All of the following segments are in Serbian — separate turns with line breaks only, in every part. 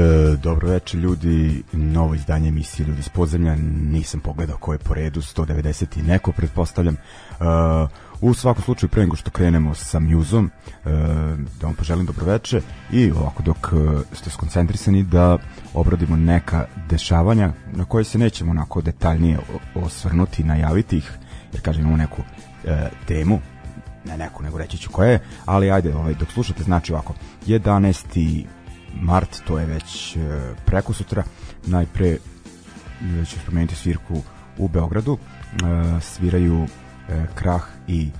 E, dobro večer ljudi, novo izdanje emisije Ljudi iz podzemlja, nisam pogledao ko je po redu, 190 i neko pretpostavljam. E, u svakom slučaju pre nego što krenemo sa muzom, e, da vam poželim dobro večer i ovako dok e, ste skoncentrisani da obradimo neka dešavanja na koje se nećemo onako detaljnije osvrnuti i najaviti ih, jer kažem imamo neku e, temu, ne neku, nego reći ću koja je, ali ajde, ovaj, dok slušate, znači ovako, 11 mart, to je već e, preko sutra, najpre e, ću spomenuti svirku u Beogradu, e, sviraju Krah i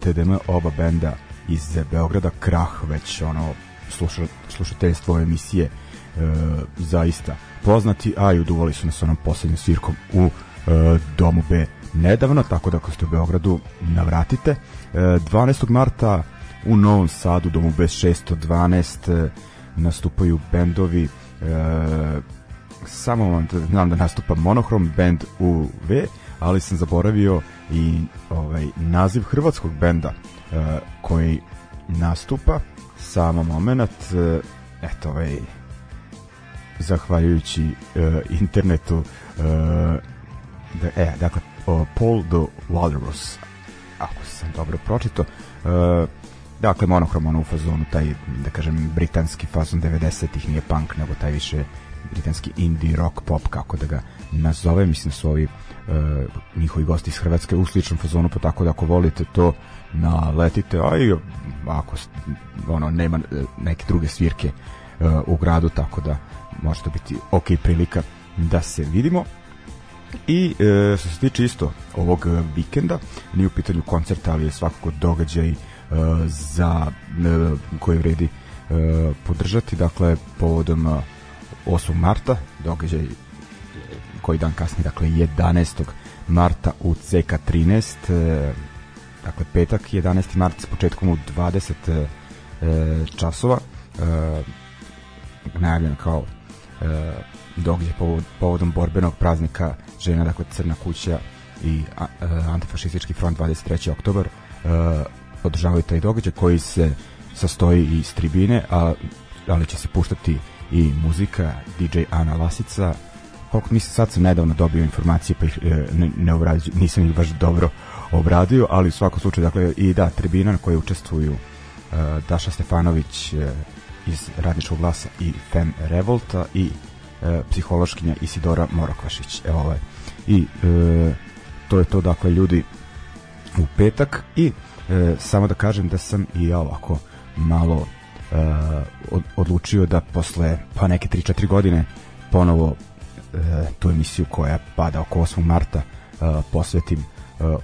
TDM, oba benda iz Beograda, Krah već ono sluša, slušateljstvo emisije zaista poznati, a i uduvali su nas onom poslednjom svirkom u Domu B nedavno, tako da ako ste u Beogradu navratite. 12. marta u Novom Sadu, Domu B 612, nastupaju bendovi e, samo vam da znam da nastupa Monohrom band V, ali sam zaboravio i ovaj naziv hrvatskog benda e, koji nastupa samo moment e, eto ovaj zahvaljujući e, internetu e, da, e, dakle Paul the Walrus ako sam dobro pročito e, Dakle, monohrom ono u fazonu, taj, da kažem, britanski fazon 90-ih, nije punk, nego taj više britanski indie rock pop, kako da ga nazove, mislim da su ovi uh, njihovi gosti iz Hrvatske u sličnom fazonu, pa tako da ako volite to naletite, a i ako ono, nema e, neke druge svirke uh, u gradu, tako da može to biti ok prilika da se vidimo. I e, što se tiče isto ovog vikenda, nije u pitanju koncerta, ali je svakako događaj za koje vredi podržati dakle povodom 8. marta događaj koji dan kasnije dakle 11. marta u CK13 dakle petak 11. marta s početkom u 20 časova najavljen kao događaj povodom borbenog praznika žena dakle Crna kuća i antifašistički front 23. oktobar održavaju taj događaj koji se sastoji iz tribine, a, ali će se puštati i muzika DJ Ana Lasica. Koliko mislim sad sam nedavno dobio informacije pa ih e, ne, ne obrađu, nisam ih baš dobro obradio, ali u svakom slučaju dakle i da, tribina na kojoj učestvuju uh, Daša Stefanović uh, iz Radničkog glasa i Fem Revolta i uh, psihološkinja Isidora Morokvašić. Evo ovaj. i uh, to je to dakle ljudi u petak. I e, samo da kažem da sam i ja ovako malo e, od, odlučio da posle pa neke 3-4 godine ponovo e, tu emisiju koja pada oko 8. marta e, posvetim e,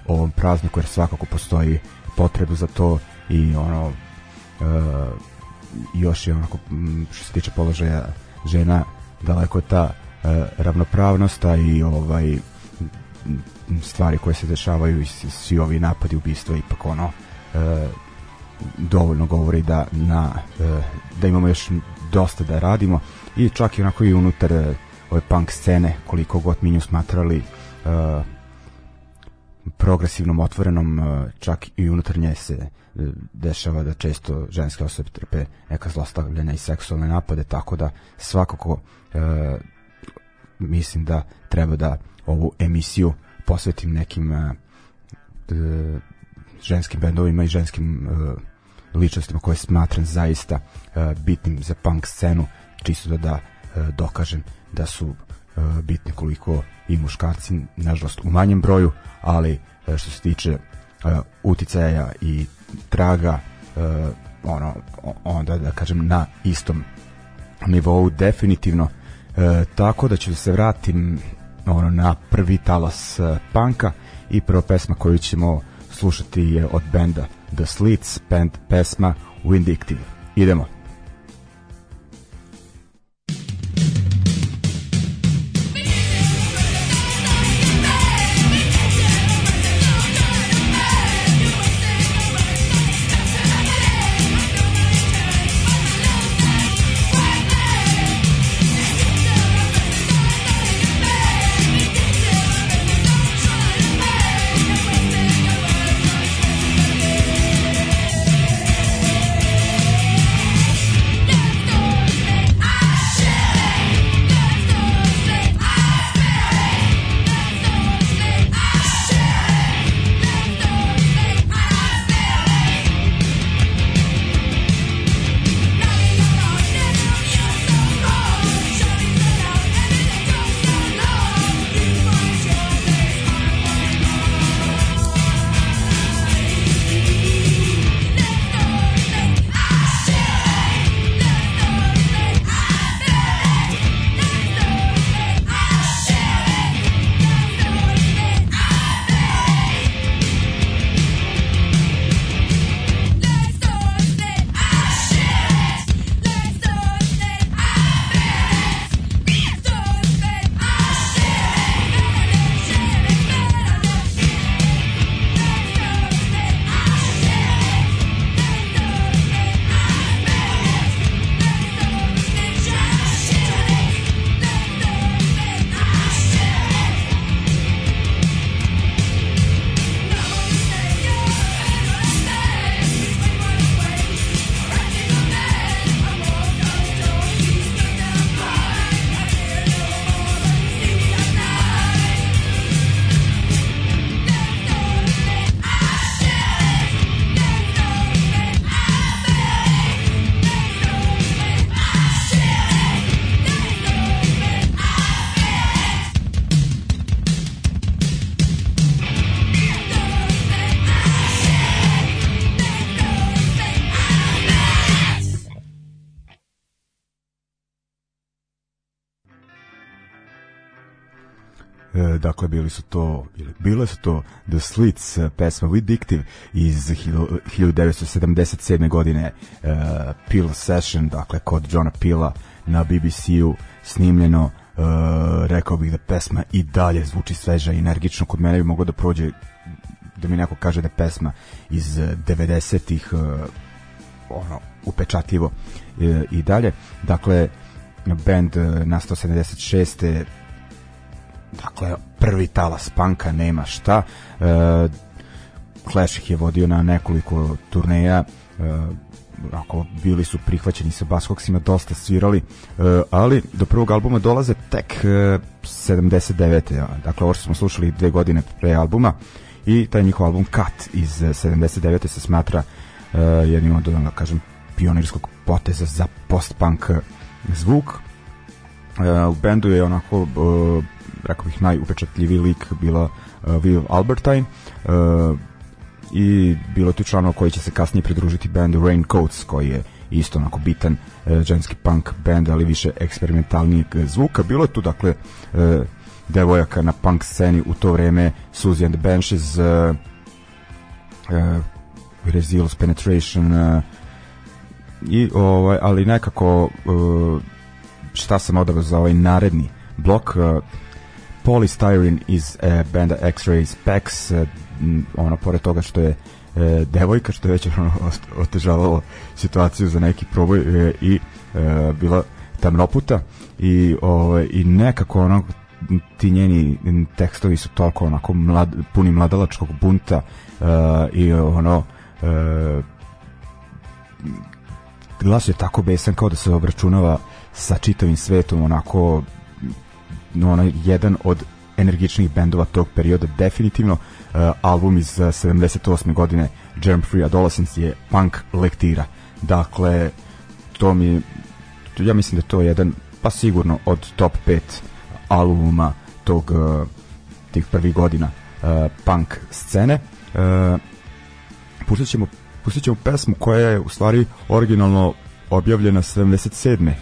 ovom prazniku jer svakako postoji potrebu za to i ono e, još je onako što se tiče položaja žena daleko je ta e, ravnopravnost i ovaj stvari koje se dešavaju i svi ovi napadi ubistva ipak ono e, dovoljno govori da na e, da imamo još dosta da radimo. I čak i onako i unutar e, ove punk scene koliko god mi nju smatrali e, progresivnom, otvorenom e, čak i unutar nje se e, dešava da često ženske osobe trpe neka zlostavljanja i seksualne napade tako da svakako e, mislim da treba da ovu emisiju posvetim nekim uh, ženskim bendovima i ženskim uh, ličnostima koje smatram zaista uh, bitnim za punk scenu čisto da, da uh, dokažem da su uh, bitni koliko i muškarci nažalost u manjem broju ali uh, što se tiče uh, uticaja i traga uh, ono onda da kažem na istom nivou definitivno. Uh, tako da ću da se vratim ono na prvi talas uh, panka i prva pesma koju ćemo slušati je od benda The Slits, band pesma Vindictive. idemo. Dakle bili su to ili bile su to The Slits uh, pesma Vindictive iz 1977. godine uh, Peel Session dakle kod Johna Pila na BBC-u snimljeno uh, rekao bih da pesma i dalje zvuči sveža i energično kod mene bi moglo da prođe da mi neko kaže da pesma iz 90-ih uh, ono upečatljivo uh, i dalje dakle band nastao 76 dakle prvi talas panka nema šta e, Clash ih je vodio na nekoliko turneja e, ako bili su prihvaćeni sa Baskoksima dosta svirali e, ali do prvog albuma dolaze tek e, 79. dakle ovo što smo slušali dve godine pre albuma i taj njihov album Cut iz 79. se smatra e, jednim od da kažem pionirskog poteza za post-punk zvuk e, u bendu je onako e, rekao bih najupečatljiviji lik bila uh, Viv Albertine uh, i bilo tu članova koji će se kasnije pridružiti bandu Raincoats koji je isto onako bitan uh, ženski punk band ali više eksperimentalnijeg zvuka. Bilo je tu dakle uh, devojaka na punk sceni u to vreme Suzy and the Benches uh, uh, Resilience Penetration uh, i ovaj ali nekako šta sam odabrao za ovaj naredni blok Polystyrene iz e, benda X-Ray Specs e, ono pored toga što je e, devojka što je već ono, otežavalo situaciju za neki proboj e, i e, bila tamnoputa i, ovaj, i nekako ono ti njeni tekstovi su toliko onako mlad, puni mladalačkog bunta uh, i ono uh, glas je tako besan kao da se obračunava sa čitavim svetom onako onaj jedan od energičnih bendova tog perioda definitivno uh, album iz uh, 78. godine Germ Free Adolescence je punk lektira dakle to mi ja mislim da to je jedan pa sigurno od top 5 albuma tog uh, tih prvih godina uh, punk scene uh, pustit ćemo pustit ćemo pesmu koja je u stvari originalno objavljena 77.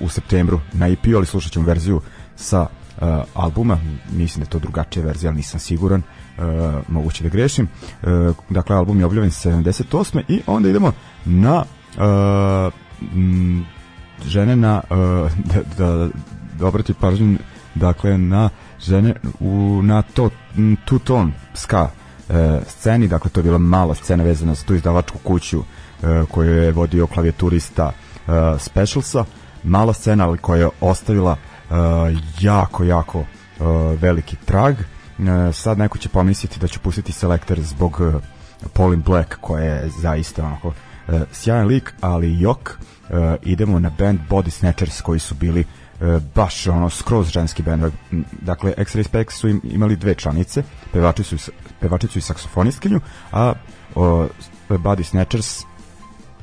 u septembru na EP, ali slušat ćemo verziju sa uh, albuma, mislim da je to drugačija verzija, ali nisam siguran, uh, moguće da grešim. Uh, dakle, album je objavljen 78. i onda idemo na uh, m, žene na uh, da, da, da obrati pažnju dakle na žene u, na to two tone ska uh, sceni, dakle to je bila mala scena vezana za tu izdavačku kuću uh, koju je vodio klavijaturista uh, Specialsa, mala scena ali koja je ostavila jako, jako veliki trag. Sad neko će pomisliti da ću pustiti selektor zbog uh, Pauline Black koja je zaista onako uh, sjajan lik, ali jok. Uh, idemo na band Body Snatchers koji su bili baš ono skroz ženski band dakle X-Ray Specs su im, imali dve članice pevačicu, pevačicu i saksofonistkinju a uh, Body Snatchers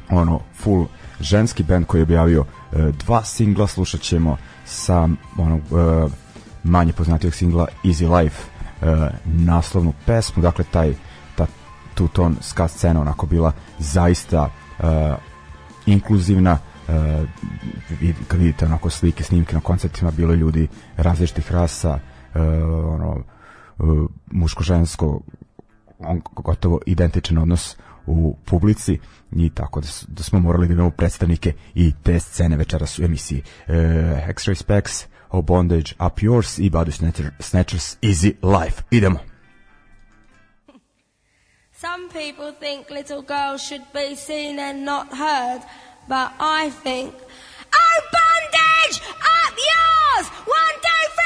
ono full ženski band koji je objavio uh, dva singla slušat ćemo sa onog uh, manje poznatijeg singla Easy Life uh, naslovnu pesmu. Dakle taj tu ton ska scena onako bila zaista uh, inkluzivna uh, kad vidite onako slike, snimke na koncertima bilo ljudi različitih rasa uh, ono uh, muško-žensko on gotovo identičan odnos u publici i tako da, da smo morali da imamo predstavnike i te scene večeras u emisiji uh, X-Ray Specs, O Bondage, Up Yours i Body Snatchers Easy Life. Idemo!
Some people think little girls should be seen and not heard, but I think, oh bondage, up yours! One, two,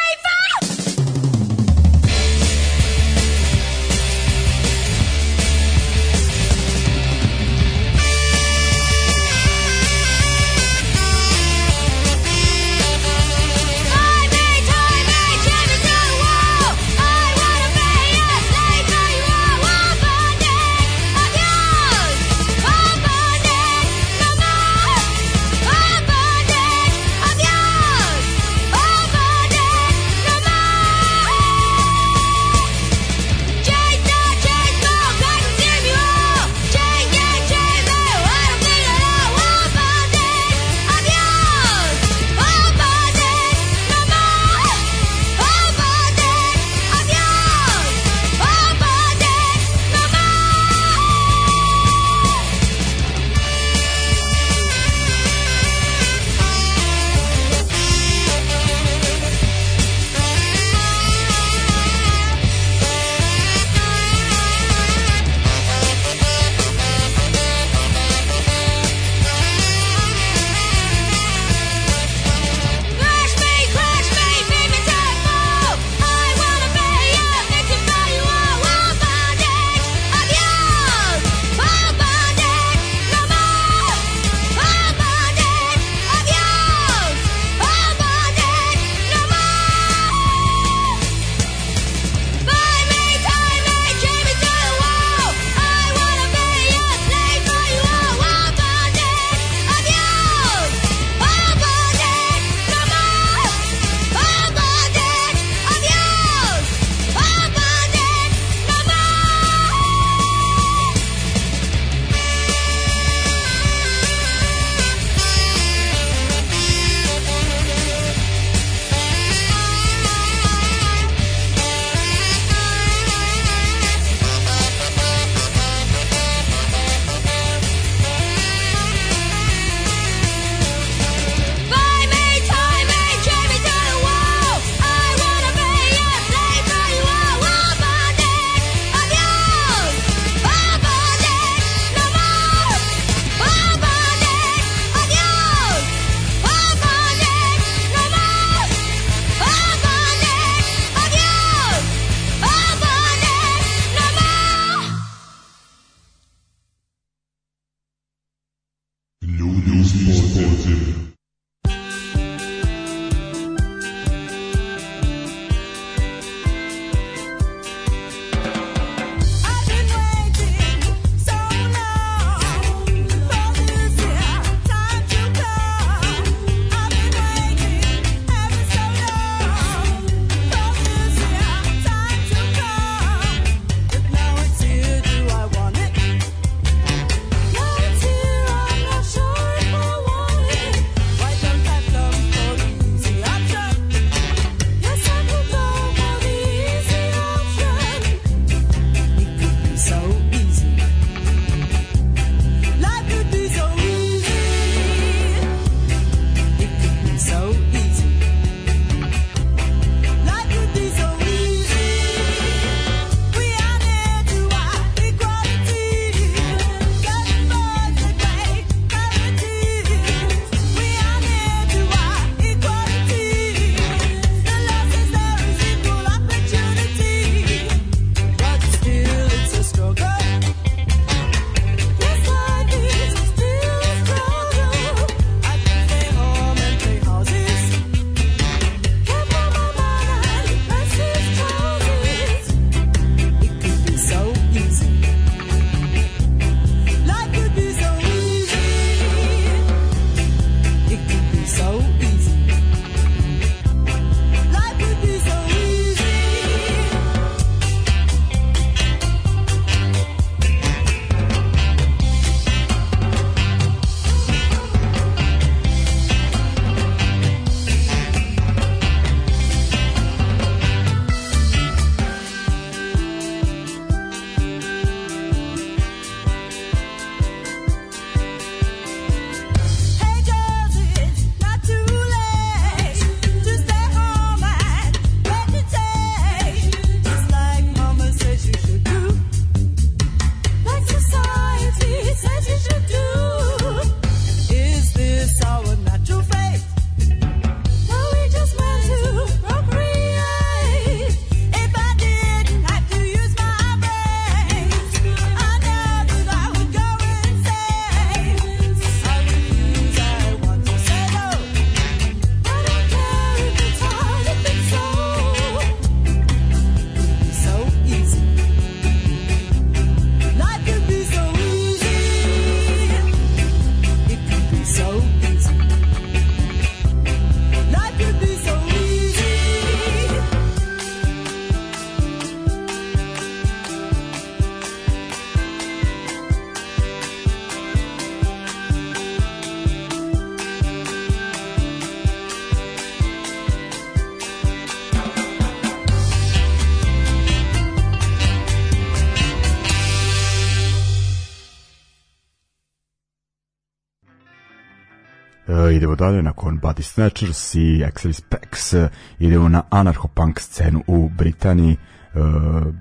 Idemo dalje nakon Body Snatchers i Axelis Pex uh, idemo na anarcho-punk scenu u Britaniji uh,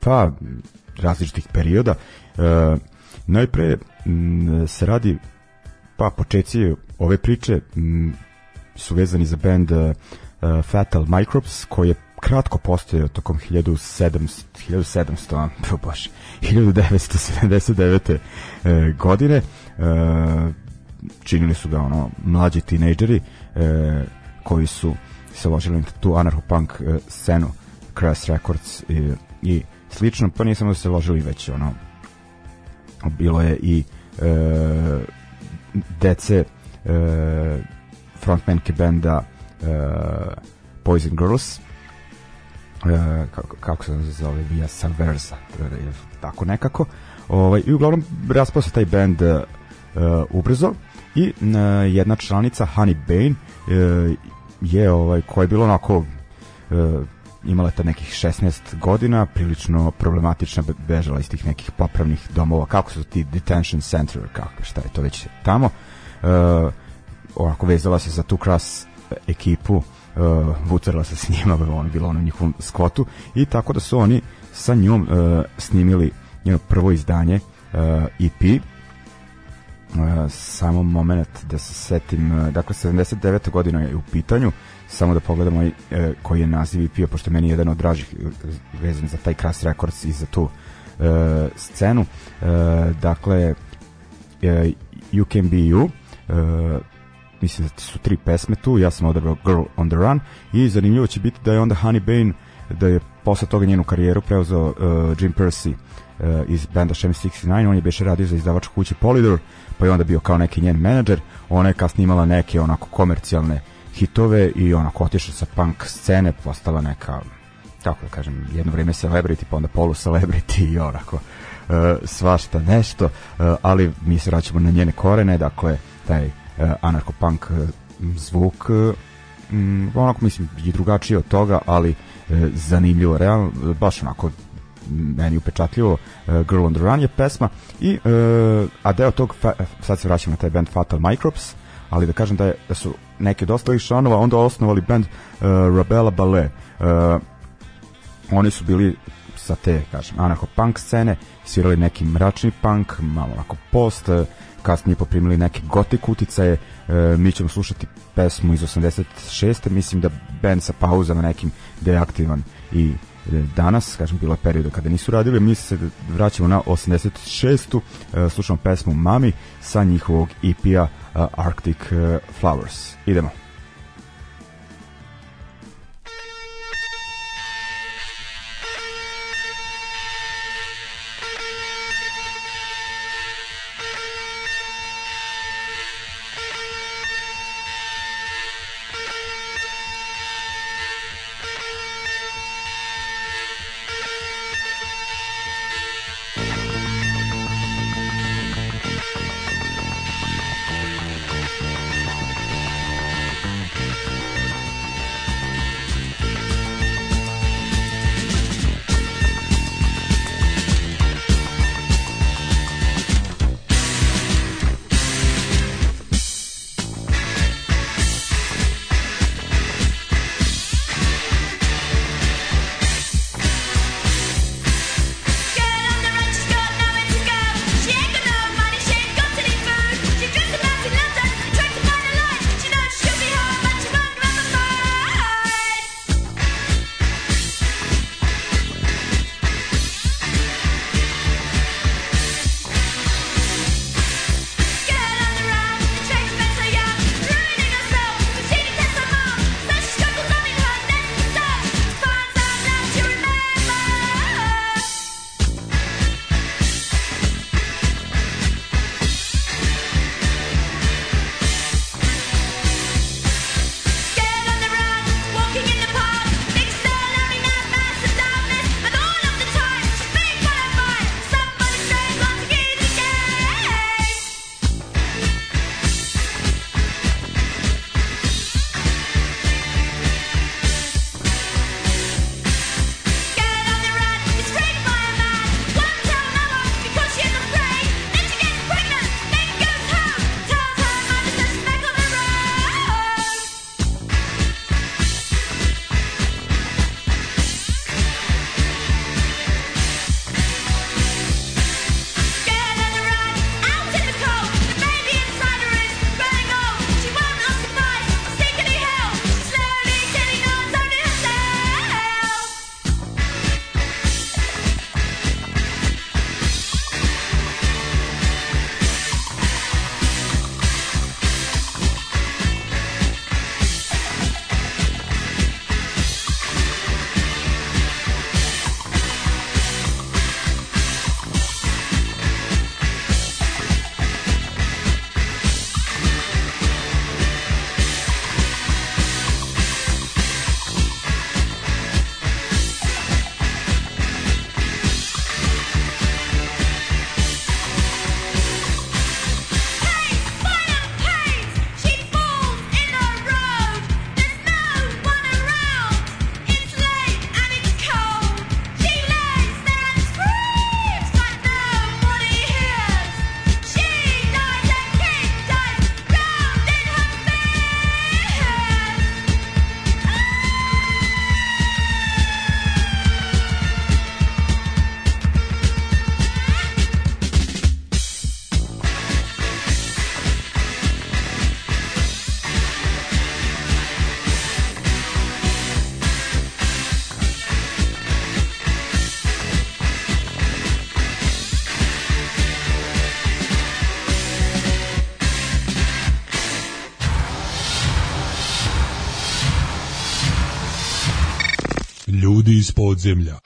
pa različitih perioda uh, najpre m, se radi pa početci ove priče m, su vezani za band uh, Fatal Microbes koji je kratko postojao tokom 1700 1700 oh bože 1979. E, godine e, činili su ga ono mlađi tinejdžeri e, koji su se ložili na tu anarcho-punk e, scenu Crash Records i, i slično, pa nije samo da se ložili već ono bilo je i e, dece e, frontmanke benda e, Poison Girls e, kako, kako se zove Via Salversa tako nekako? Ovaj, i uglavnom raspao se taj band uh, ubrzo i uh, jedna članica Honey Bane uh, je ovaj koja je bila onako uh, imala ta nekih 16 godina, prilično problematična, bežala iz tih nekih popravnih domova, kako su ti detention center, kako, šta je to već tamo. Uh, onako vezala se za tu kras ekipu, uh, vucerala se s njima, on bilo ono njihovom skvotu i tako da su oni sa njom uh, snimili njeno prvo izdanje uh, EP samo moment da se setim uh, dakle 79. godina je u pitanju samo da pogledamo uh, koji je naziv EP pošto meni je jedan od dražih vezan za taj Crass Records i za tu uh, scenu uh, dakle uh, You Can Be You uh, mislim da su tri pesme tu ja sam odabrao Girl on the Run i zanimljivo će biti da je onda Honey Bane da je posle toga njenu karijeru preuzeo uh, Jim Percy uh, iz benda Shem 69 on je beše radio za izdavačku kuću Polydor pa je onda bio kao neki njen menadžer. Ona je kasnije imala neke onako komercijalne hitove i onako otišla sa punk scene postala neka kako da kažem jedno vreme celebrity pa onda polu celebrity i onako uh, svašta nešto uh, ali mi se vraćamo na njene korene dakle taj uh, anarcho-punk uh, zvuk uh, onako mislim i drugačije od toga ali uh, zanimljivo realno baš onako meni upečatljivo uh, Girl on the Run je pesma i uh, a deo tog sad se vraćam na taj band Fatal Microbes ali da kažem da, je, da su neke od ostalih članova onda osnovali band uh, Rabela Ballet. Uh, oni su bili sa te, kažem, anarcho punk scene, svirali neki mračni punk, malo onako post, kasnije poprimili neke gotik uticaje, e, mi ćemo slušati pesmu iz 86. Mislim da band sa pauzama nekim da je aktivan i danas, kažem, bilo je perioda kada nisu radili, mi se vraćamo na 86. Uh, slušamo pesmu Mami sa njihovog EP-a uh, Arctic Flowers. Idemo.
Podzemlja.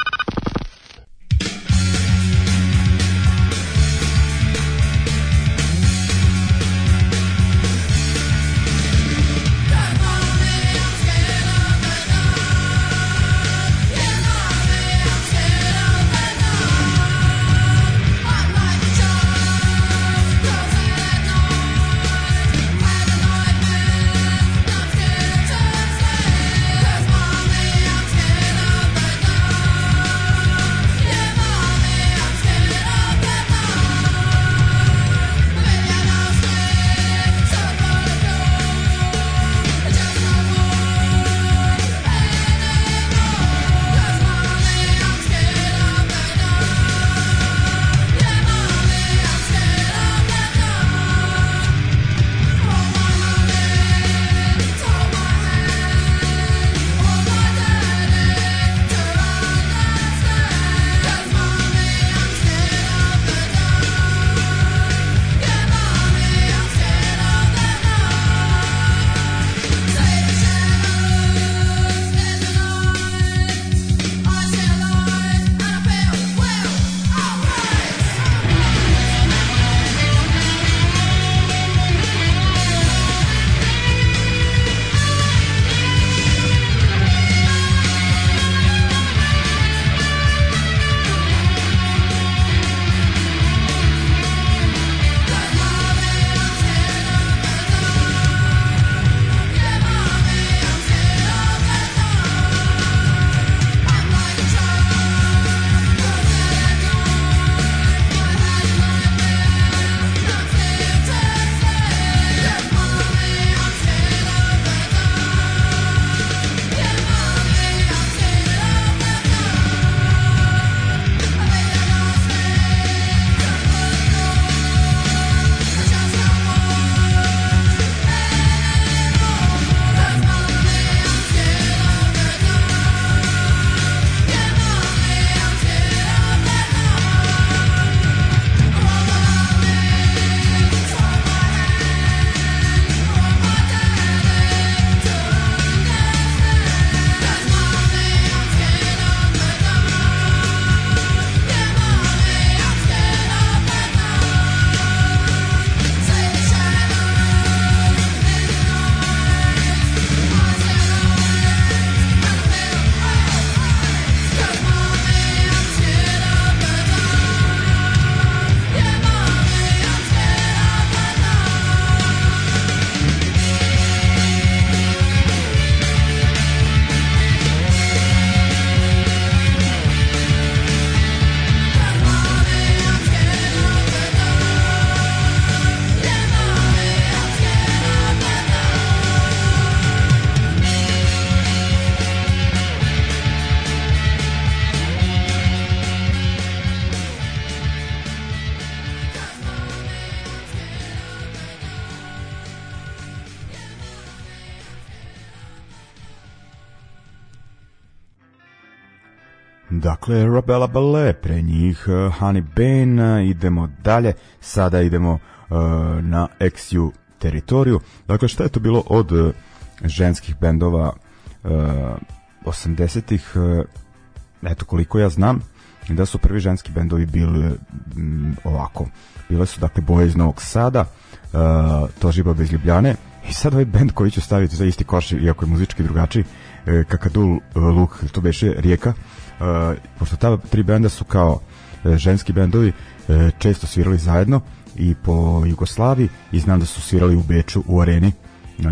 Dakle, Rabela Ballet, pre njih uh, Honey Bane, uh, idemo dalje, sada idemo uh, na XU teritoriju. Dakle, šta je to bilo od uh, ženskih bendova uh, 80-ih, uh, eto koliko ja znam, da su prvi ženski bendovi bili um, ovako. Bile su dakle boje iz Novog Sada, uh, Tožiba bez Ljubljane i sad ovaj bend koji ću staviti za isti koš, iako je muzički drugačiji, Kakadul Luk, to beše Rijeka, pošto ta tri benda su kao uh, ženski bendovi uh, često svirali zajedno i po Jugoslaviji i znam da su svirali u Beču u areni. Uh,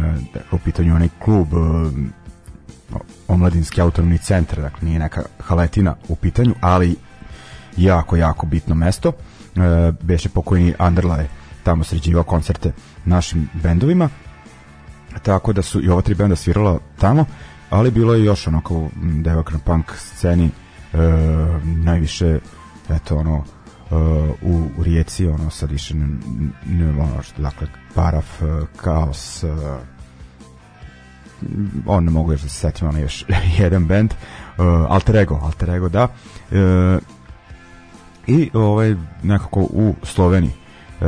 u pitanju onaj klub uh, omladinski autonomni centar dakle nije neka haletina u pitanju ali jako jako bitno mesto. Uh, beše pokojni Anderla je tamo sređivao koncerte našim bendovima. Tako da su i ova tri benda svirala tamo ali bilo je još ono kao devak na punk sceni e, najviše eto ono e, u, u rijeci ono sad više ne, ne ono što dakle paraf, e, kaos e, on ne mogu još da se setim ono još jedan band uh, Alter Ego, Alter Ego da uh, i ovaj nekako u Sloveniji uh,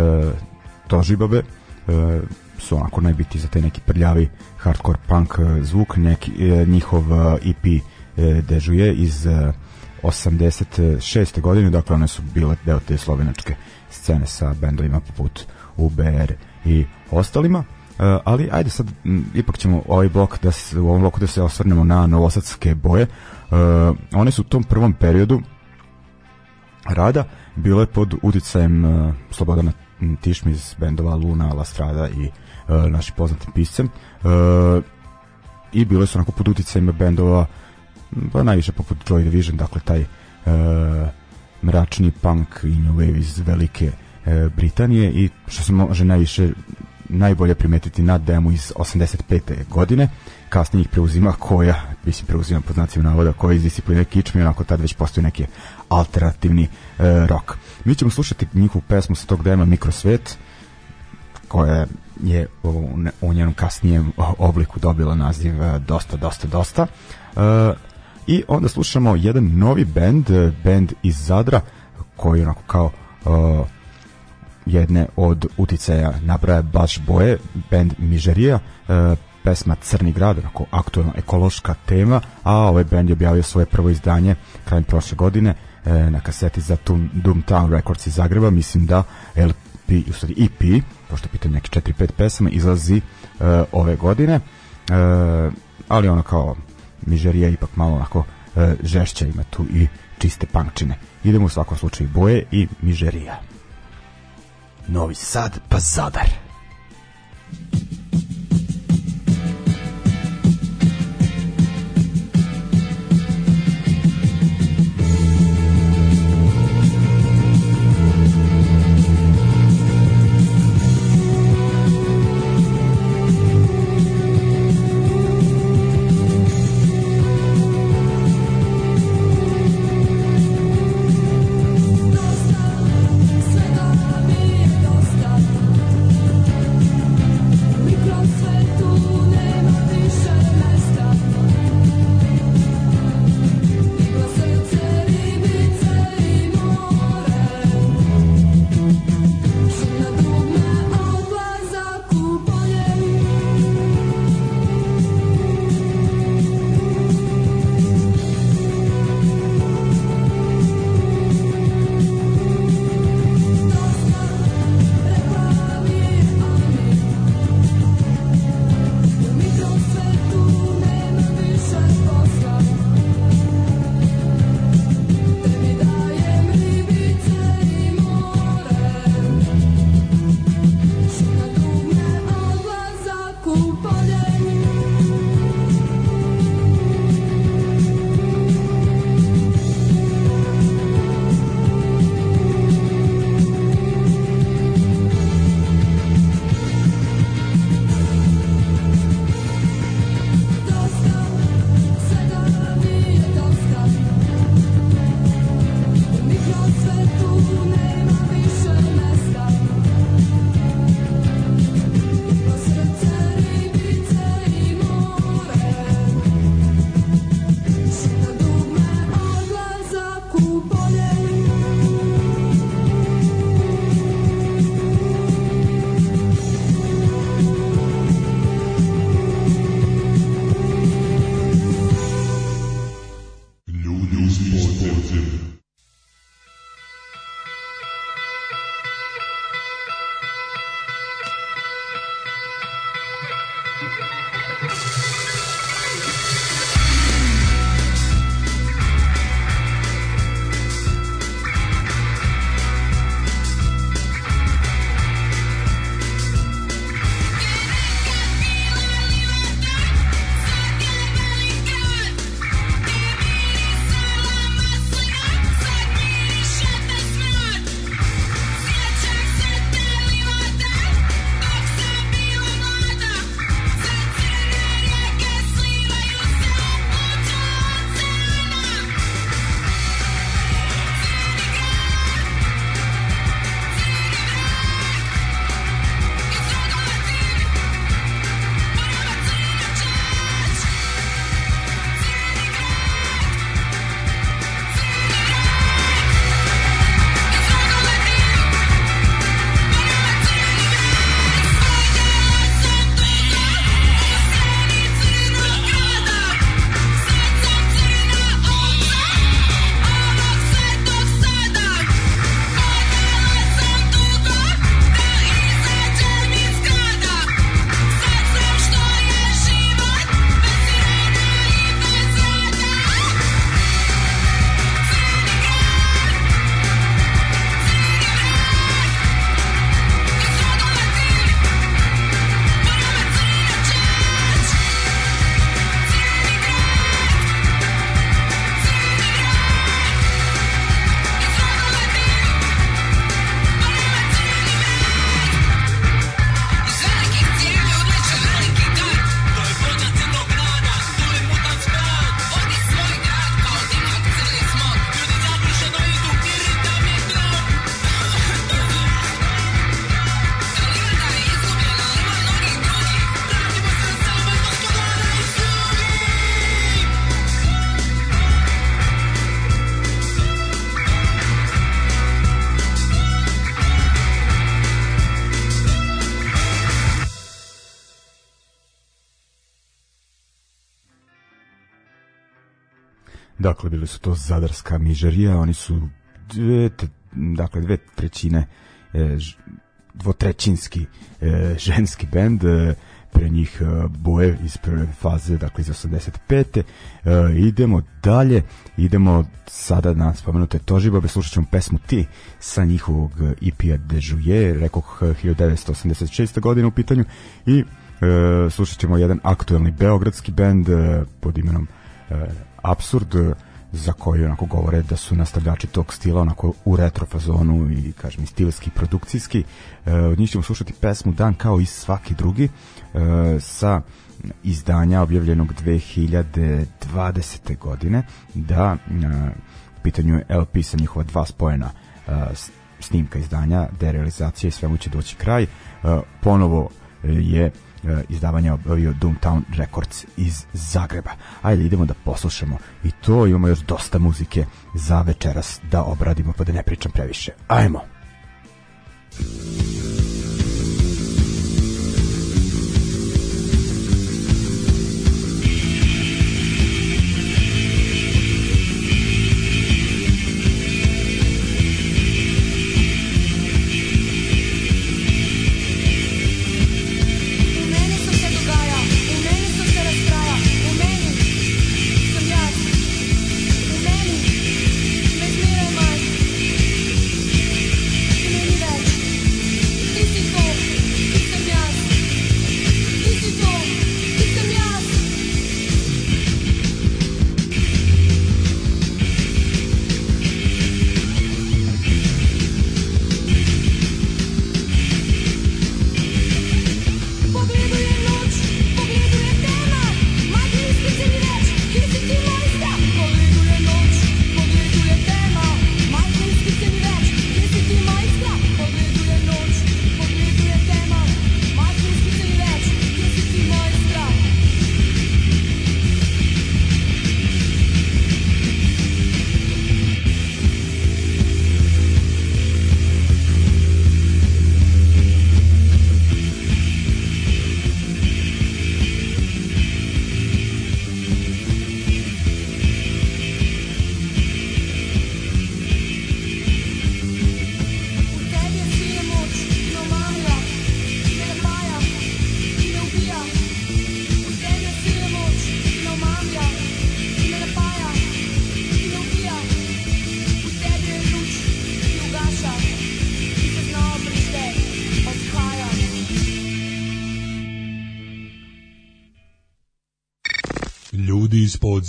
Tožibabe uh, su onako najbitiji za taj neki prljavi hardcore punk zvuk neki, uh, njihov EP e, dežuje iz e, 86. godine, dakle one su bile deo te slovenačke scene sa bendovima poput UBR i ostalima. Ali ajde sad ipak ćemo ovaj blok da se, u ovom bloku da se osvrnemo na novosadske boje. One su u tom prvom periodu rada bile pod uticajem Slobodana Tišmi iz bendova Luna, La Strada i našim poznatim piscem. Uh, I bile su onako pod uticajem bendova pa najviše poput Joy Division, dakle taj uh, mračni punk i new wave iz velike Britanije i što se može najviše najbolje primetiti na demo iz 85. godine kasnije ih preuzima koja, mislim preuzima pod znacima navoda, koja iz discipline kičmi, onako tad već postoji neki alternativni uh, rock. Mi ćemo slušati njihovu pesmu sa tog dema Mikrosvet, koja je u, njenom kasnijem obliku dobila naziv Dosta, Dosta, Dosta. Uh, I onda slušamo jedan novi band, band iz Zadra, koji onako kao jedne od uticaja nabraja baš boje, band Mižerija, pesma Crni grad, onako aktualna ekološka tema, a ovaj band je objavio svoje prvo izdanje krajem prošle godine na kaseti za Doomtown Records iz Zagreba, mislim da LP, u stvari EP, pošto pitanje neki 4-5 pesama, izlazi uh, ove godine, uh, ali ono kao Mižerija ipak malo onako e, žešća ima tu i čiste pankčine. Idemo u svakom slučaju boje i Mižerija. Novi Sad pa Zadar.
Dosta, svega
bili su to Zadarska mižerija, oni su dve, dakle, dve trećine e, dvotrećinski e, ženski bend e, pre njih e, boje iz prve faze, dakle iz 85. E, idemo dalje, idemo sada na spomenute Tožibabe, slušat ćemo pesmu Ti sa njihovog EP-a De Jouye, rekoh 1986. godine u pitanju i e, slušat ćemo jedan aktuelni beogradski bend e, pod imenom e, Absurd, za koji onako govore da su nastavljači tog stila onako u retro fazonu i kažem stilski produkcijski. E, od njih ćemo slušati pesmu Dan kao i svaki drugi e, sa izdanja objavljenog 2020. godine da e, pitanju je LP sa njihova dva spojena e, snimka izdanja, derealizacija i svemu će doći kraj. E, ponovo je E, izdavanja obavio Doomtown Records iz Zagreba. Ajde idemo da poslušamo i to imamo još dosta muzike za večeras da obradimo pa da ne pričam previše. Ajmo! Ajmo!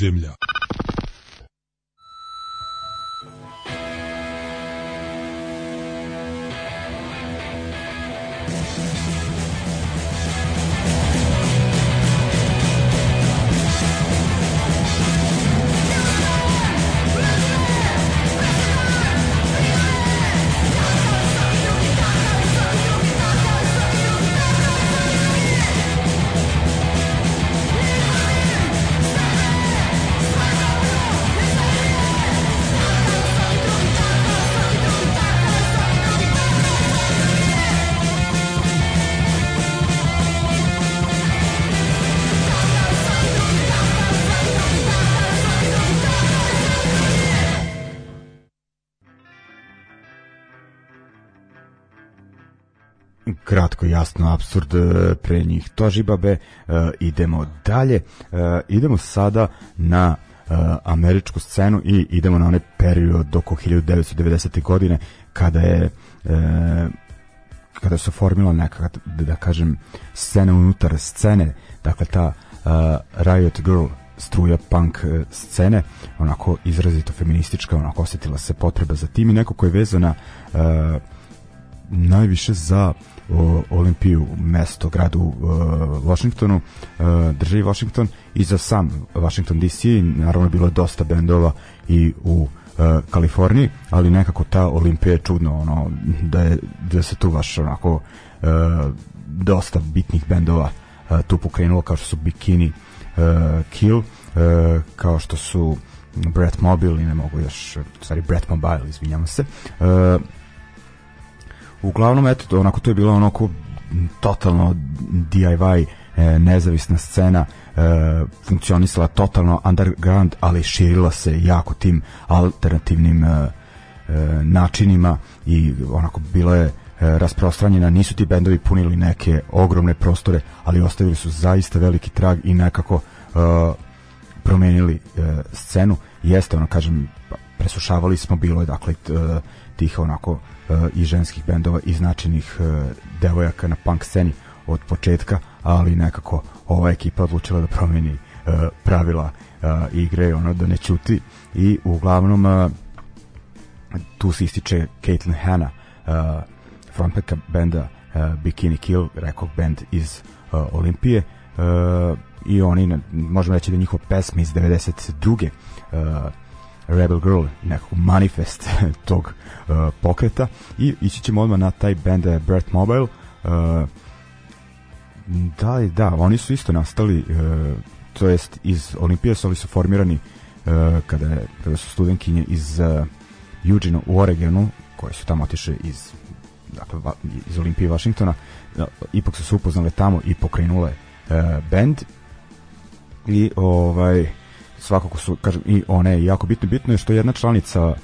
Podzemlja.
Kratko, jasno, absurd e, pre njih Tožibabe. Uh, idemo dalje. Uh, idemo sada na američku scenu i idemo na onaj period oko 1990. godine kada je kada se formila neka, da, kažem, scena unutar scene, dakle ta Riot Girl struja punk scene, onako izrazito feministička, onako osetila se potreba za tim i neko ko je vezana uh, najviše za o, Olimpiju, mesto, gradu uh, Washingtonu, uh, državi Washington i za sam Washington DC, naravno bilo je dosta bendova i u uh, Kaliforniji, ali nekako ta Olimpija je čudno, ono, da, je, da se tu baš onako uh, dosta bitnih bendova uh, tu pokrenulo, kao što su Bikini uh, Kill, uh, kao što su Brett Mobile i ne mogu još, stvari Brett Mobile, izvinjamo se, uh, uglavnom eto to onako to je bilo onako totalno DIY e, nezavisna scena e, funkcionisala totalno underground, ali širila se jako tim alternativnim e, e, načinima i onako bilo je e, rasprostranjena, nisu ti bendovi punili neke ogromne prostore, ali ostavili su zaista veliki trag i nekako e, promenili e, scenu. Jeste, ono, kažem, pa, presušavali smo, bilo je, dakle, tih onako i ženskih bendova i značajnih e, devojaka na punk sceni od početka, ali nekako ova ekipa odlučila da promeni e, pravila e, igre, ono, da ne ćuti i uglavnom e, tu se ističe Caitlin Hanna, frontbacka benda Bikini Kill, rekao band iz Olimpije i oni, možemo reći da njihova pesma iz 92. Uh, Rebel Girl, nekako manifest tog uh, pokreta. I ići ćemo odmah na taj band uh, Bert Mobile. Uh, da, da, oni su isto nastali uh, to jest iz Olimpije su, ali su formirani uh, kada, je, kada su studenkinje iz uh, Eugene u Oregonu, koji su tamo otišli iz dakle, iz Olimpije Vašingtona, ipak su se upoznale tamo i pokrenule uh, band. I ovaj svakako su kažem i one jako bitno bitno je što jedna članica uh,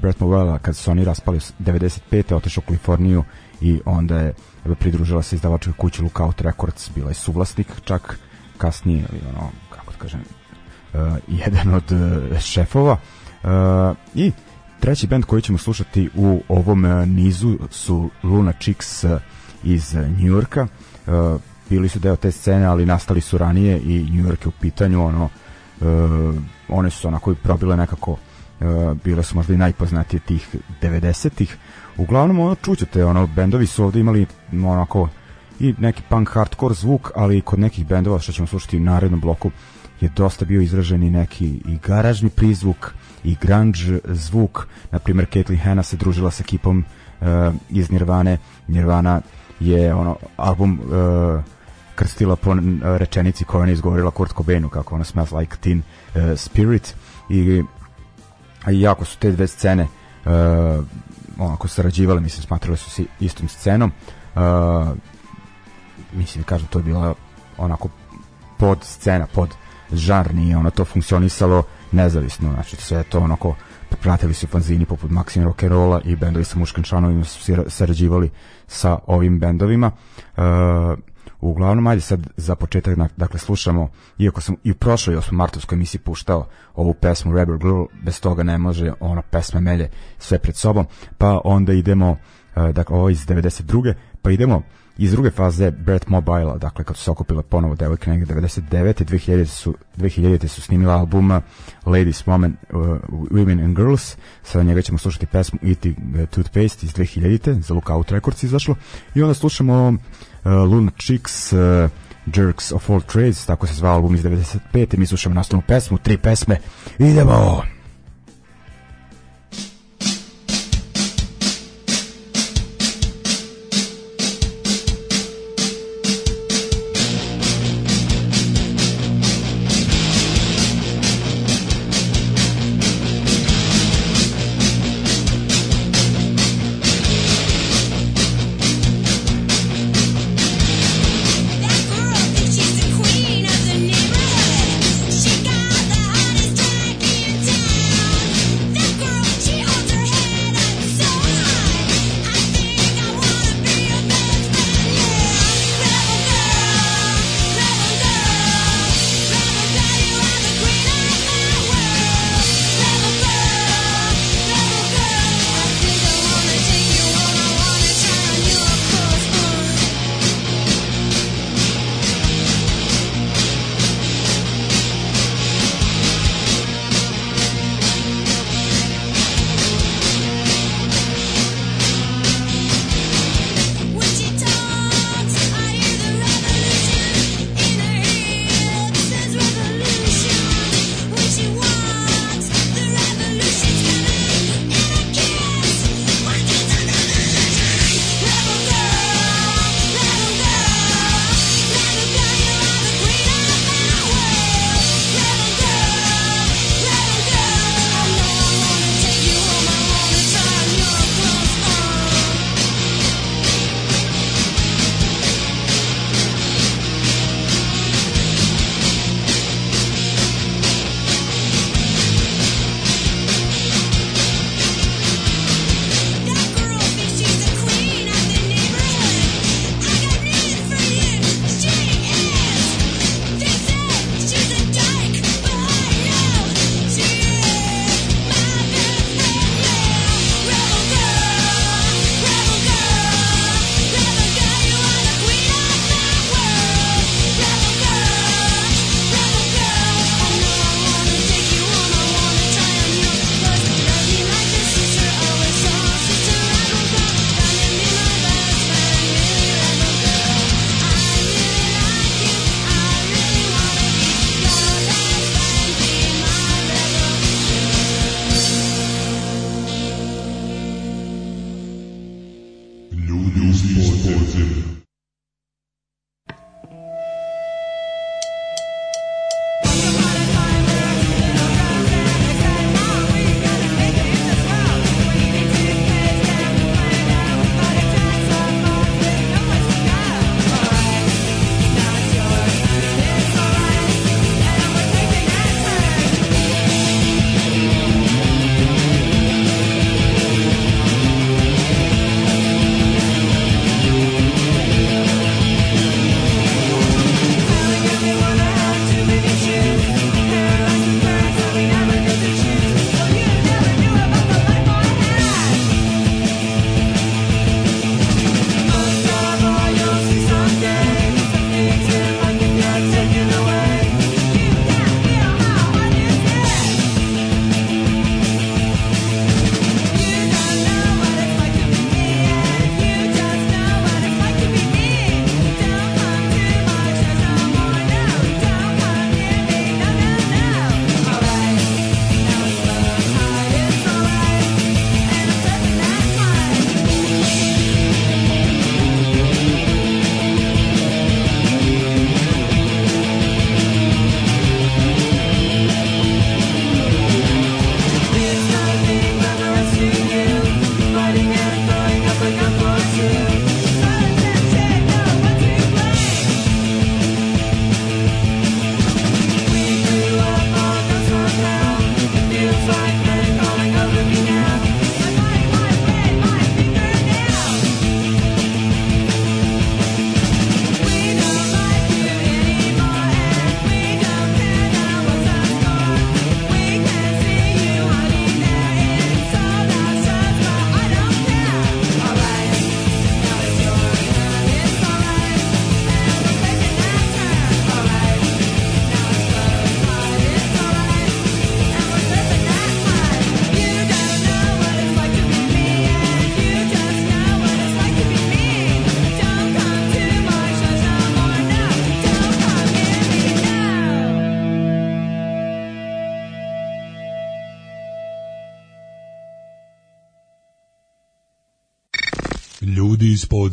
Brett Movella kad su oni raspali 95. otišao u Kaliforniju i onda je pridružila se izdavačkoj kući Lookout Records. Bila je suvlasnik čak kasnije ili ono kako da kažem uh, jedan od uh, šefova. Uh, i treći band koji ćemo slušati u ovom uh, nizu su Luna Chicks uh, iz New Yorka. Uh, bili su deo te scene ali nastali su ranije i New York je u pitanju ono uh, one su onako probile nekako uh, bile su možda i najpoznatije tih 90-ih uglavnom ono čućete ono bendovi su ovde imali onako i neki punk hardcore zvuk ali kod nekih bendova što ćemo slušati u narednom bloku je dosta bio izražen i neki i garažni prizvuk i grunge zvuk. Na primjer Caitlin Hanna se družila sa ekipom uh, iz Nirvane. Nirvana je ono album uh, krstila po rečenici koju ona izgovorila Kurt Cobainu kako ona smells like teen uh, spirit. I a jako su te dve scene uh, onako sarađivale mislim smatrali su se istom scenom. Uh, mislim kažem to je bila onako pod scena pod žar nije ono to funkcionisalo nezavisno znači sve to onako pratili su fanzini poput Maxim Rock'n'Rolla i bendovi sa muškim članovima su sarađivali sa ovim bendovima. Uh, Uglavnom, ajde sad za početak, dakle, slušamo, iako sam i u prošloj 8. martovskoj emisiji puštao ovu pesmu Rebel Girl, bez toga ne može, ona pesma melje sve pred sobom, pa onda idemo, dakle, ovo iz 92. pa idemo iz druge faze Brett Mobile, dakle kad su se okupile ponovo devojke negde 99. 2000 su, 2000 su snimila albuma Ladies, Women, uh, Women and Girls, sada njega ćemo slušati pesmu Eating uh, Toothpaste iz 2000. za Lookout Records izašlo i onda slušamo uh, Luna Chicks uh, Jerks of All Trades, tako se zvao album iz 95. Mi slušamo nastavnu pesmu, tri pesme, idemo!
That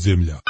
ljudi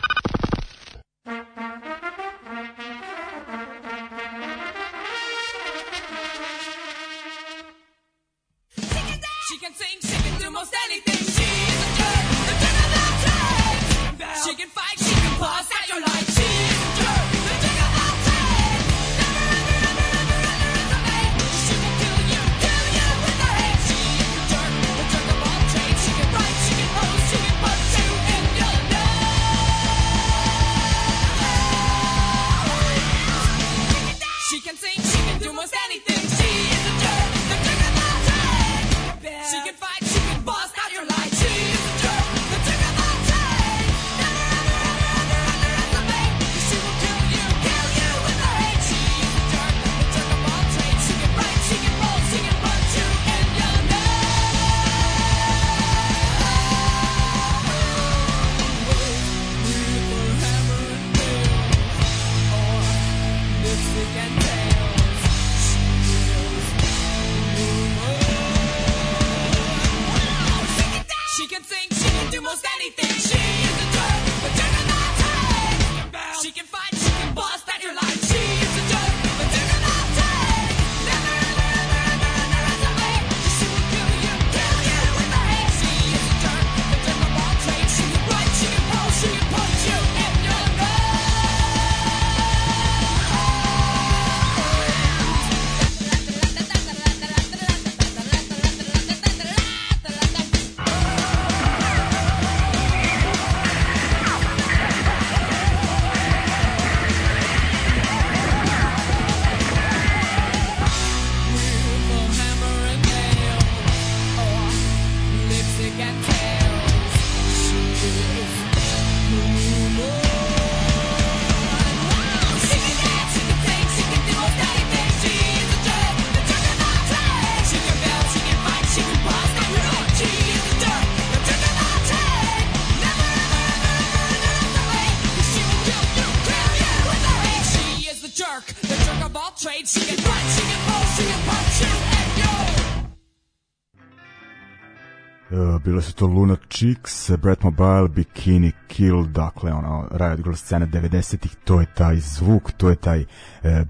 Cheeks, Brett Mobile, Bikini Kill, dakle ono Riot Girl scena 90-ih, to je taj zvuk, to je taj e,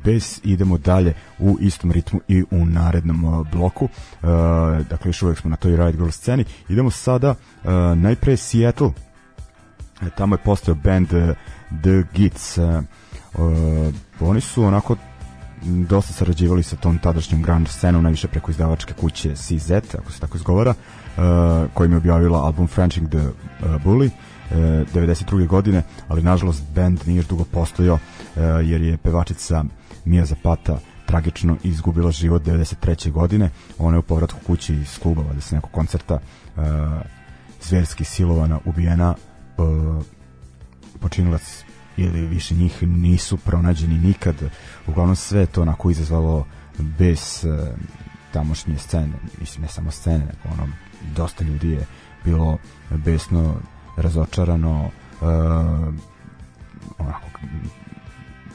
bes. Idemo dalje u istom ritmu i u narednom e, bloku. E, dakle, još uvek smo na toj Riot Girl sceni. Idemo sada e, najpre Seattle. E, tamo je postao band e, The Gits. E, e, oni su onako dosta sarađivali sa tom tadašnjom grunge scenom, najviše preko izdavačke kuće CZ, ako se tako izgovara. Kojim je objavila album Frenching the uh, Bully uh, 92. godine, ali nažalost band nije još dugo postojao jer je pevačica Mia Zapata tragično izgubila život 93. godine. Ona je u povratku kući iz kluba, da se nekog koncerta uh, zverski silovana, ubijena počinilac ili više njih nisu pronađeni nikad. Uglavnom sve to onako izazvalo bez tamošnje scene, mislim ne samo scene, nego ono dosta ljudi je bilo besno razočarano uh, onako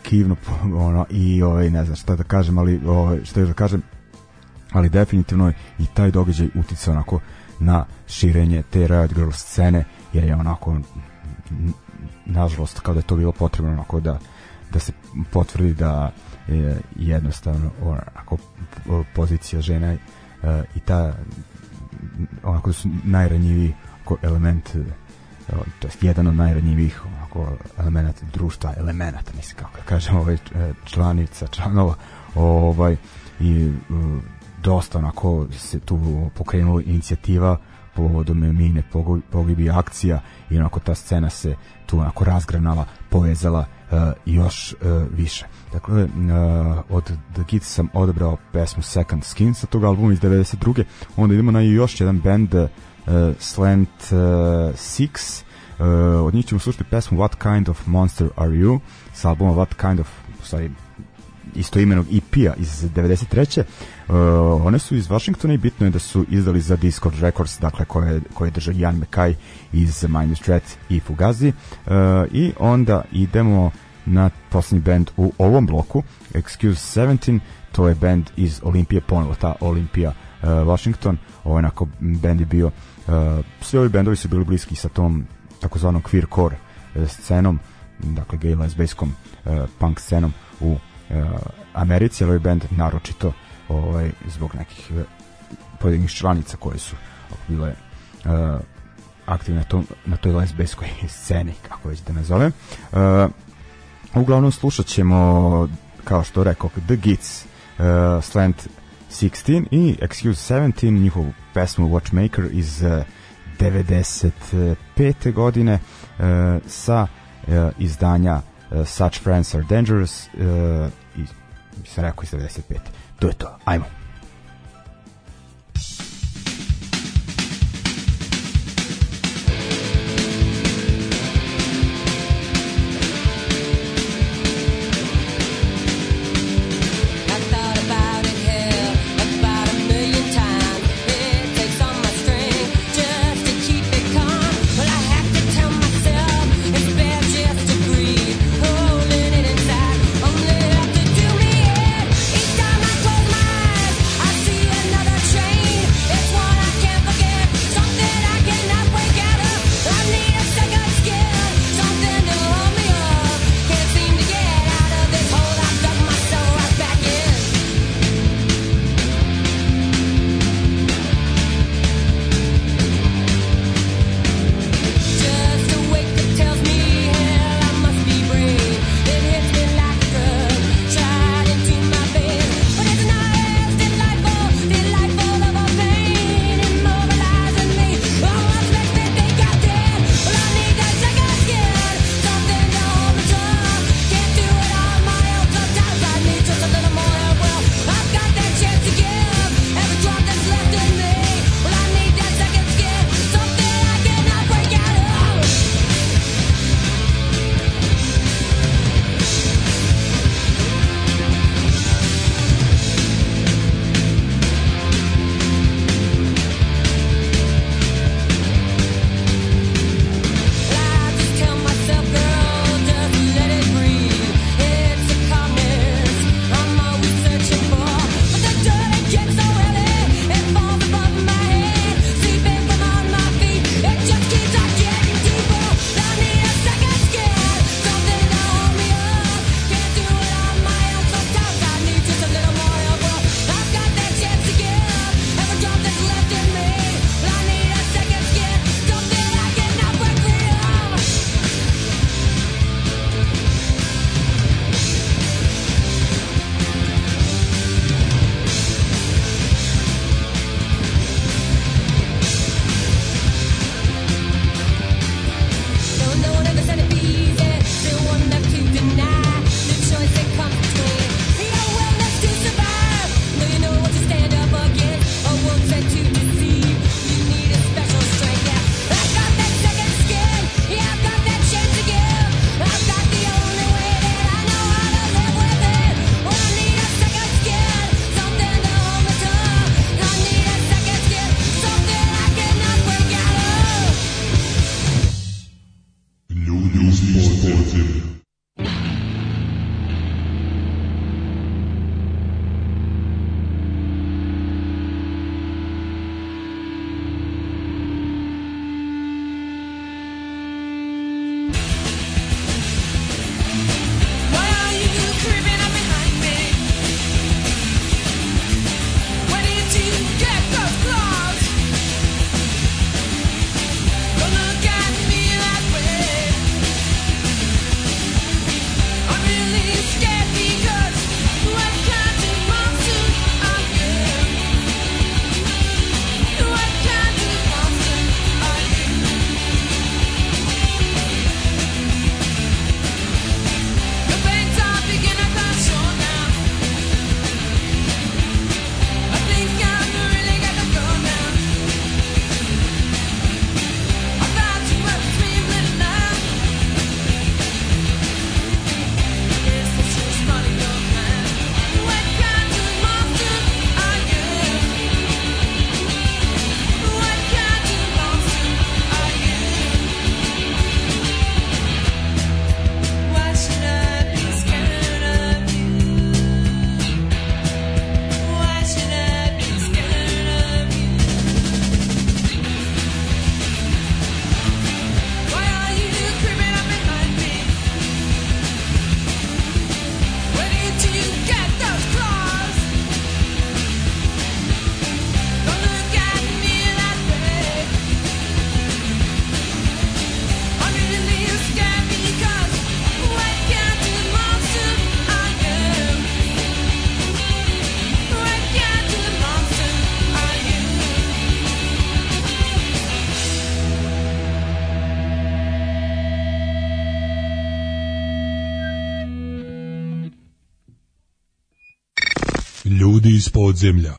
kivno ono i ovaj ne znam šta da kažem ali ovaj šta da kažem ali definitivno i taj događaj uticao onako na širenje te Riot Girl scene jer je onako nažalost kao da je to bilo potrebno onako da da se potvrdi da je jednostavno onako pozicija žena uh, i ta onako su najranjiviji element e, to je jedan od najranjivijih onako elemenata društva, elemenata mislim kako da kažem ovaj e, članica, članova ovaj i e, dosta onako se tu pokrenula inicijativa povodom mine pogibi akcija i onako ta scena se tu onako razgranala, povezala još uh, više. Dakle, uh, od The Kids sam odabrao pesmu Second Skin sa tog albuma iz 92. Onda idemo na još jedan band Slant uh, Six. Uh, od njih ćemo slušati pesmu What Kind of Monster Are You sa albuma What Kind of, sorry, istoimenog EP-a iz 93. Uh, one su iz Washingtona i bitno je da su izdali za Discord Records, dakle koje, koje drže Jan Mekaj iz Minus Threat i Fugazi. Uh, I onda idemo na poslednji band u ovom bloku, Excuse 17, to je band iz Olimpije, ponovo ta Olimpija uh, Washington, ovo onako band je bio, uh, svi ovi bendovi su bili bliski sa tom takozvanom queercore scenom, dakle gay lesbijskom punk scenom u Americi, ali ovaj band naročito ovaj, zbog nekih pojedinih članica koje su bile uh, aktivne na, tom, na toj lesbijskoj sceni, kako već da nazovem. Uh, uglavnom slušat ćemo, kao što rekao, The Gits, uh, Slant 16 i Excuse 17, njihovu pesmu Watchmaker iz uh, 95. godine uh, sa uh, izdanja uh, Such Friends Are Dangerous uh, i sam rekao iz 95. To je to, ajmo.
Ljudi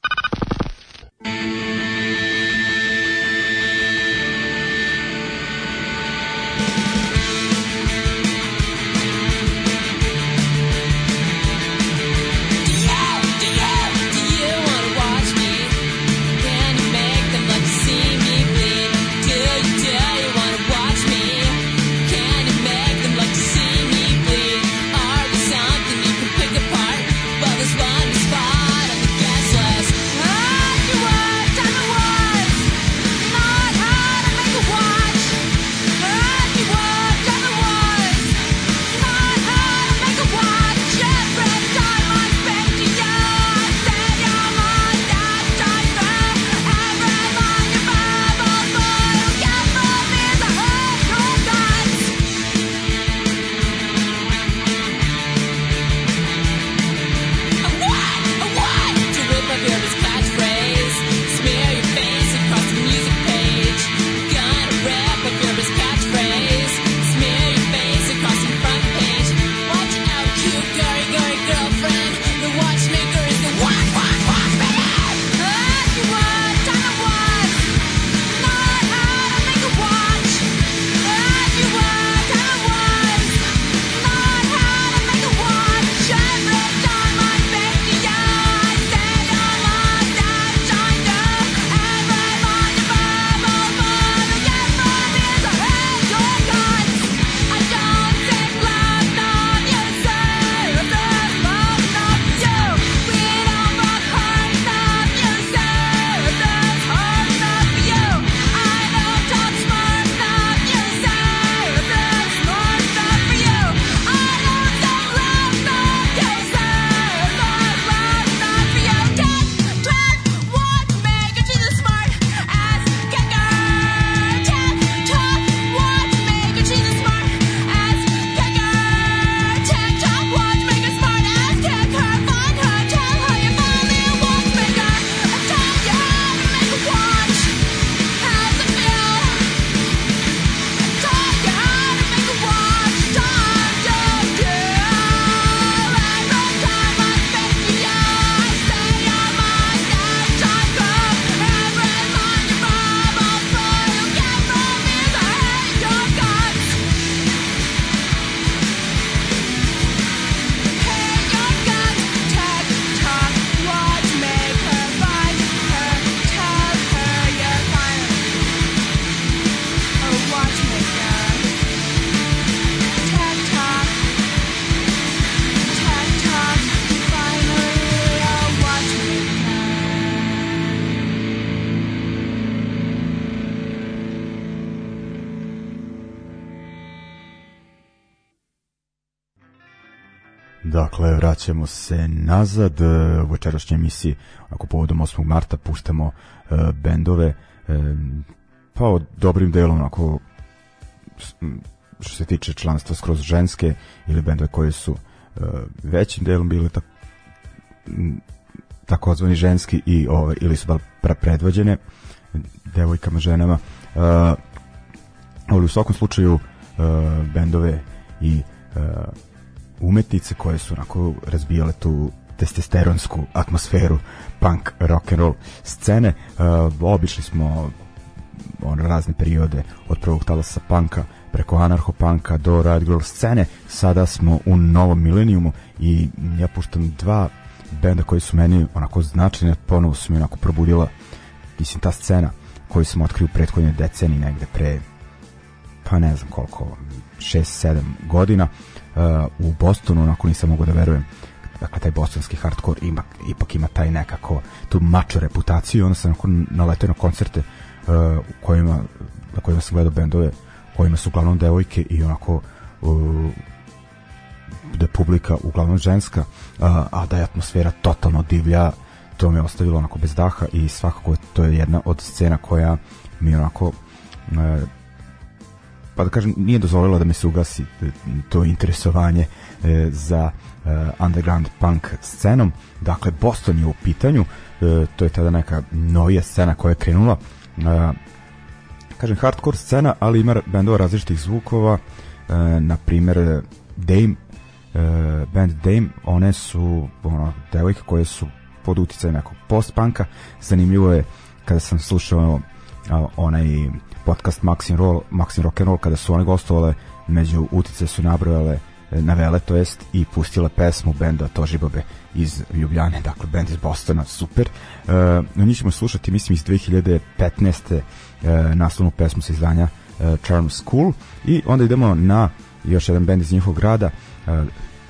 vraćamo se nazad e, u večerašnjoj emisiji, ako povodom 8. marta puštamo uh, bendove uh, pa dobrim delom ako što se tiče članstva skroz ženske ili bendove koje su većim delom bile tak, takozvani ženski i ove, ili su bar predvođene devojkama, ženama uh, ali u svakom slučaju uh, bendove i uh, umetnice koje su onako razbijale tu testosteronsku atmosferu punk rock and roll scene. Uh, obišli smo on razne periode od prvog talasa panka preko anarcho-panka do rad girl scene. Sada smo u novom milenijumu i ja puštam dva benda koji su meni onako značajne, ponovo su mi onako probudila mislim ta scena koju sam otkrio u prethodnoj deceniji negde pre pa ne znam koliko 6-7 godina u Bostonu, onako nisam mogu da verujem. Dakle taj bostonski hardcore ima, ipak ima taj nekako tu mačo reputaciju onda sam naletio na koncerte uh, u kojima, na kojima sam gledao bendove kojima su uglavnom devojke i onako uh, da je publika uglavnom ženska uh, a da je atmosfera totalno divlja to me ostavilo onako bez daha i svakako to je jedna od scena koja mi onako uh, pa da kažem, nije dozvolila da mi se ugasi e, to interesovanje e, za e, underground punk scenom. Dakle, Boston je u pitanju, e, to je tada neka novija scena koja je krenula. E, kažem, hardcore scena, ali ima bendova različitih zvukova, e, na primer Dame, e, band Dame, one su ono, devojke koje su
pod uticaj nekog post-punka. Zanimljivo je kada sam slušao onaj podcast Maxim Roll, Maxim Rock and Roll kada su one gostovale među utice su nabrojale e, navele to jest i pustile pesmu benda Tožibobe iz Ljubljane, dakle bend iz Bostona, super. Uh, no njih ćemo slušati, mislim, iz 2015. Uh, naslovnu pesmu sa izdanja uh, Charm School i onda idemo na još jedan bend iz njihovog grada, uh,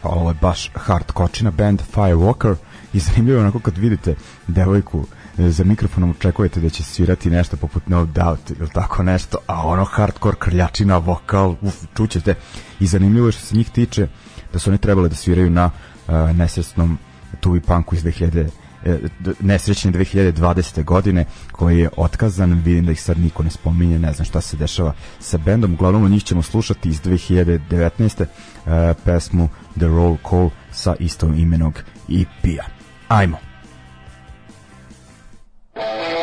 ovo je baš hard kočina band Firewalker i zanimljivo onako kad vidite devojku za mikrofonom očekujete da će svirati nešto poput No Doubt ili tako nešto, a ono hardcore krljačina, vokal, uf, čućete. I zanimljivo je što se njih tiče da su oni trebali da sviraju na uh, nesvesnom Tuvi Punku iz 2000 e, nesrećne 2020. godine koji je otkazan, vidim da ih sad niko ne spominje, ne znam šta se dešava sa bendom, uglavnom njih ćemo slušati iz 2019. Uh, pesmu The Roll Call sa istom imenog EP-a. Ajmo!
Thank you.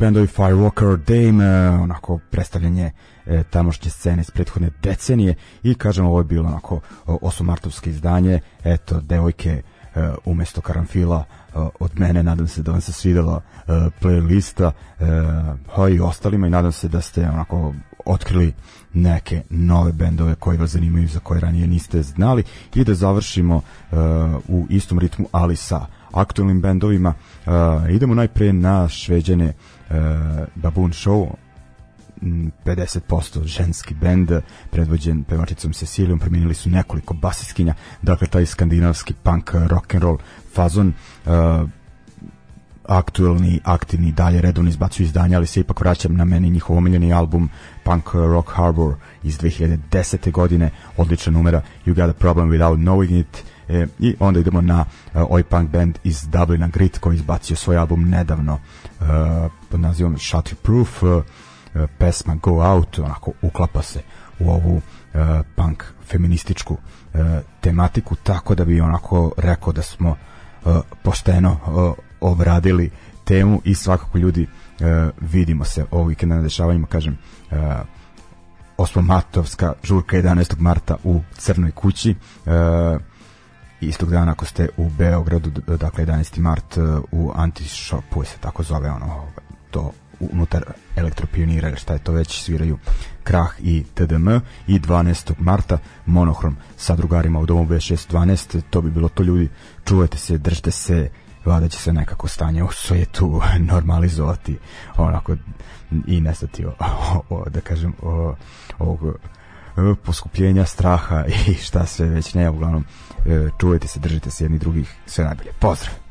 Bendovi Firewalker, Dame, e, onako predstavljanje e, tamošnje scene iz prethodne decenije i kažem ovo je bilo onako o, osomartovsko izdanje, eto devojke e, umesto karanfila od mene, nadam se da vam se svidela playlista a i ostalima i nadam se da ste onako otkrili neke nove bendove koji vas zanimaju za koje ranije niste znali. I da završimo u istom ritmu ali sa aktualnim bendovima. Uh, idemo najpre na šveđane Baboon Show 50% ženski bend predvođen pevačicom Cecilijom promijenili su nekoliko basiskinja dakle taj skandinavski punk rock and roll fazon uh, aktuelni, aktivni, dalje redovno izbacuju izdanja, ali se ipak vraćam na meni njihov omiljeni album Punk Rock Harbor iz 2010. godine, odlična numera You Got a Problem Without Knowing It e, i onda idemo na uh, oj punk band iz Dublina Grit koji izbacio svoj album nedavno uh, pod nazivom Proof uh, pesma Go Out onako uklapa se u ovu uh, punk feminističku uh, tematiku tako da bi onako rekao da smo uh, pošteno uh, obradili temu i svakako ljudi uh, vidimo se ovog vikenda na dešavanjima kažem uh, osmomatovska žurka 11. marta u Crnoj kući istog dana ako ste u Beogradu dakle 11. mart u Antishopu se tako zove ono to unutar elektropionira šta je to već sviraju Krah i TDM i 12. marta Monohrom sa drugarima u domu B612 to bi bilo to ljudi. Čuvajte se, držite se vada će se nekako stanje u svetu normalizovati onako i nestati o, o, da kažem o, ovog poskupljenja straha i šta sve već ne uglavnom e, čuvajte se, držite se jedni drugih sve najbolje, pozdrav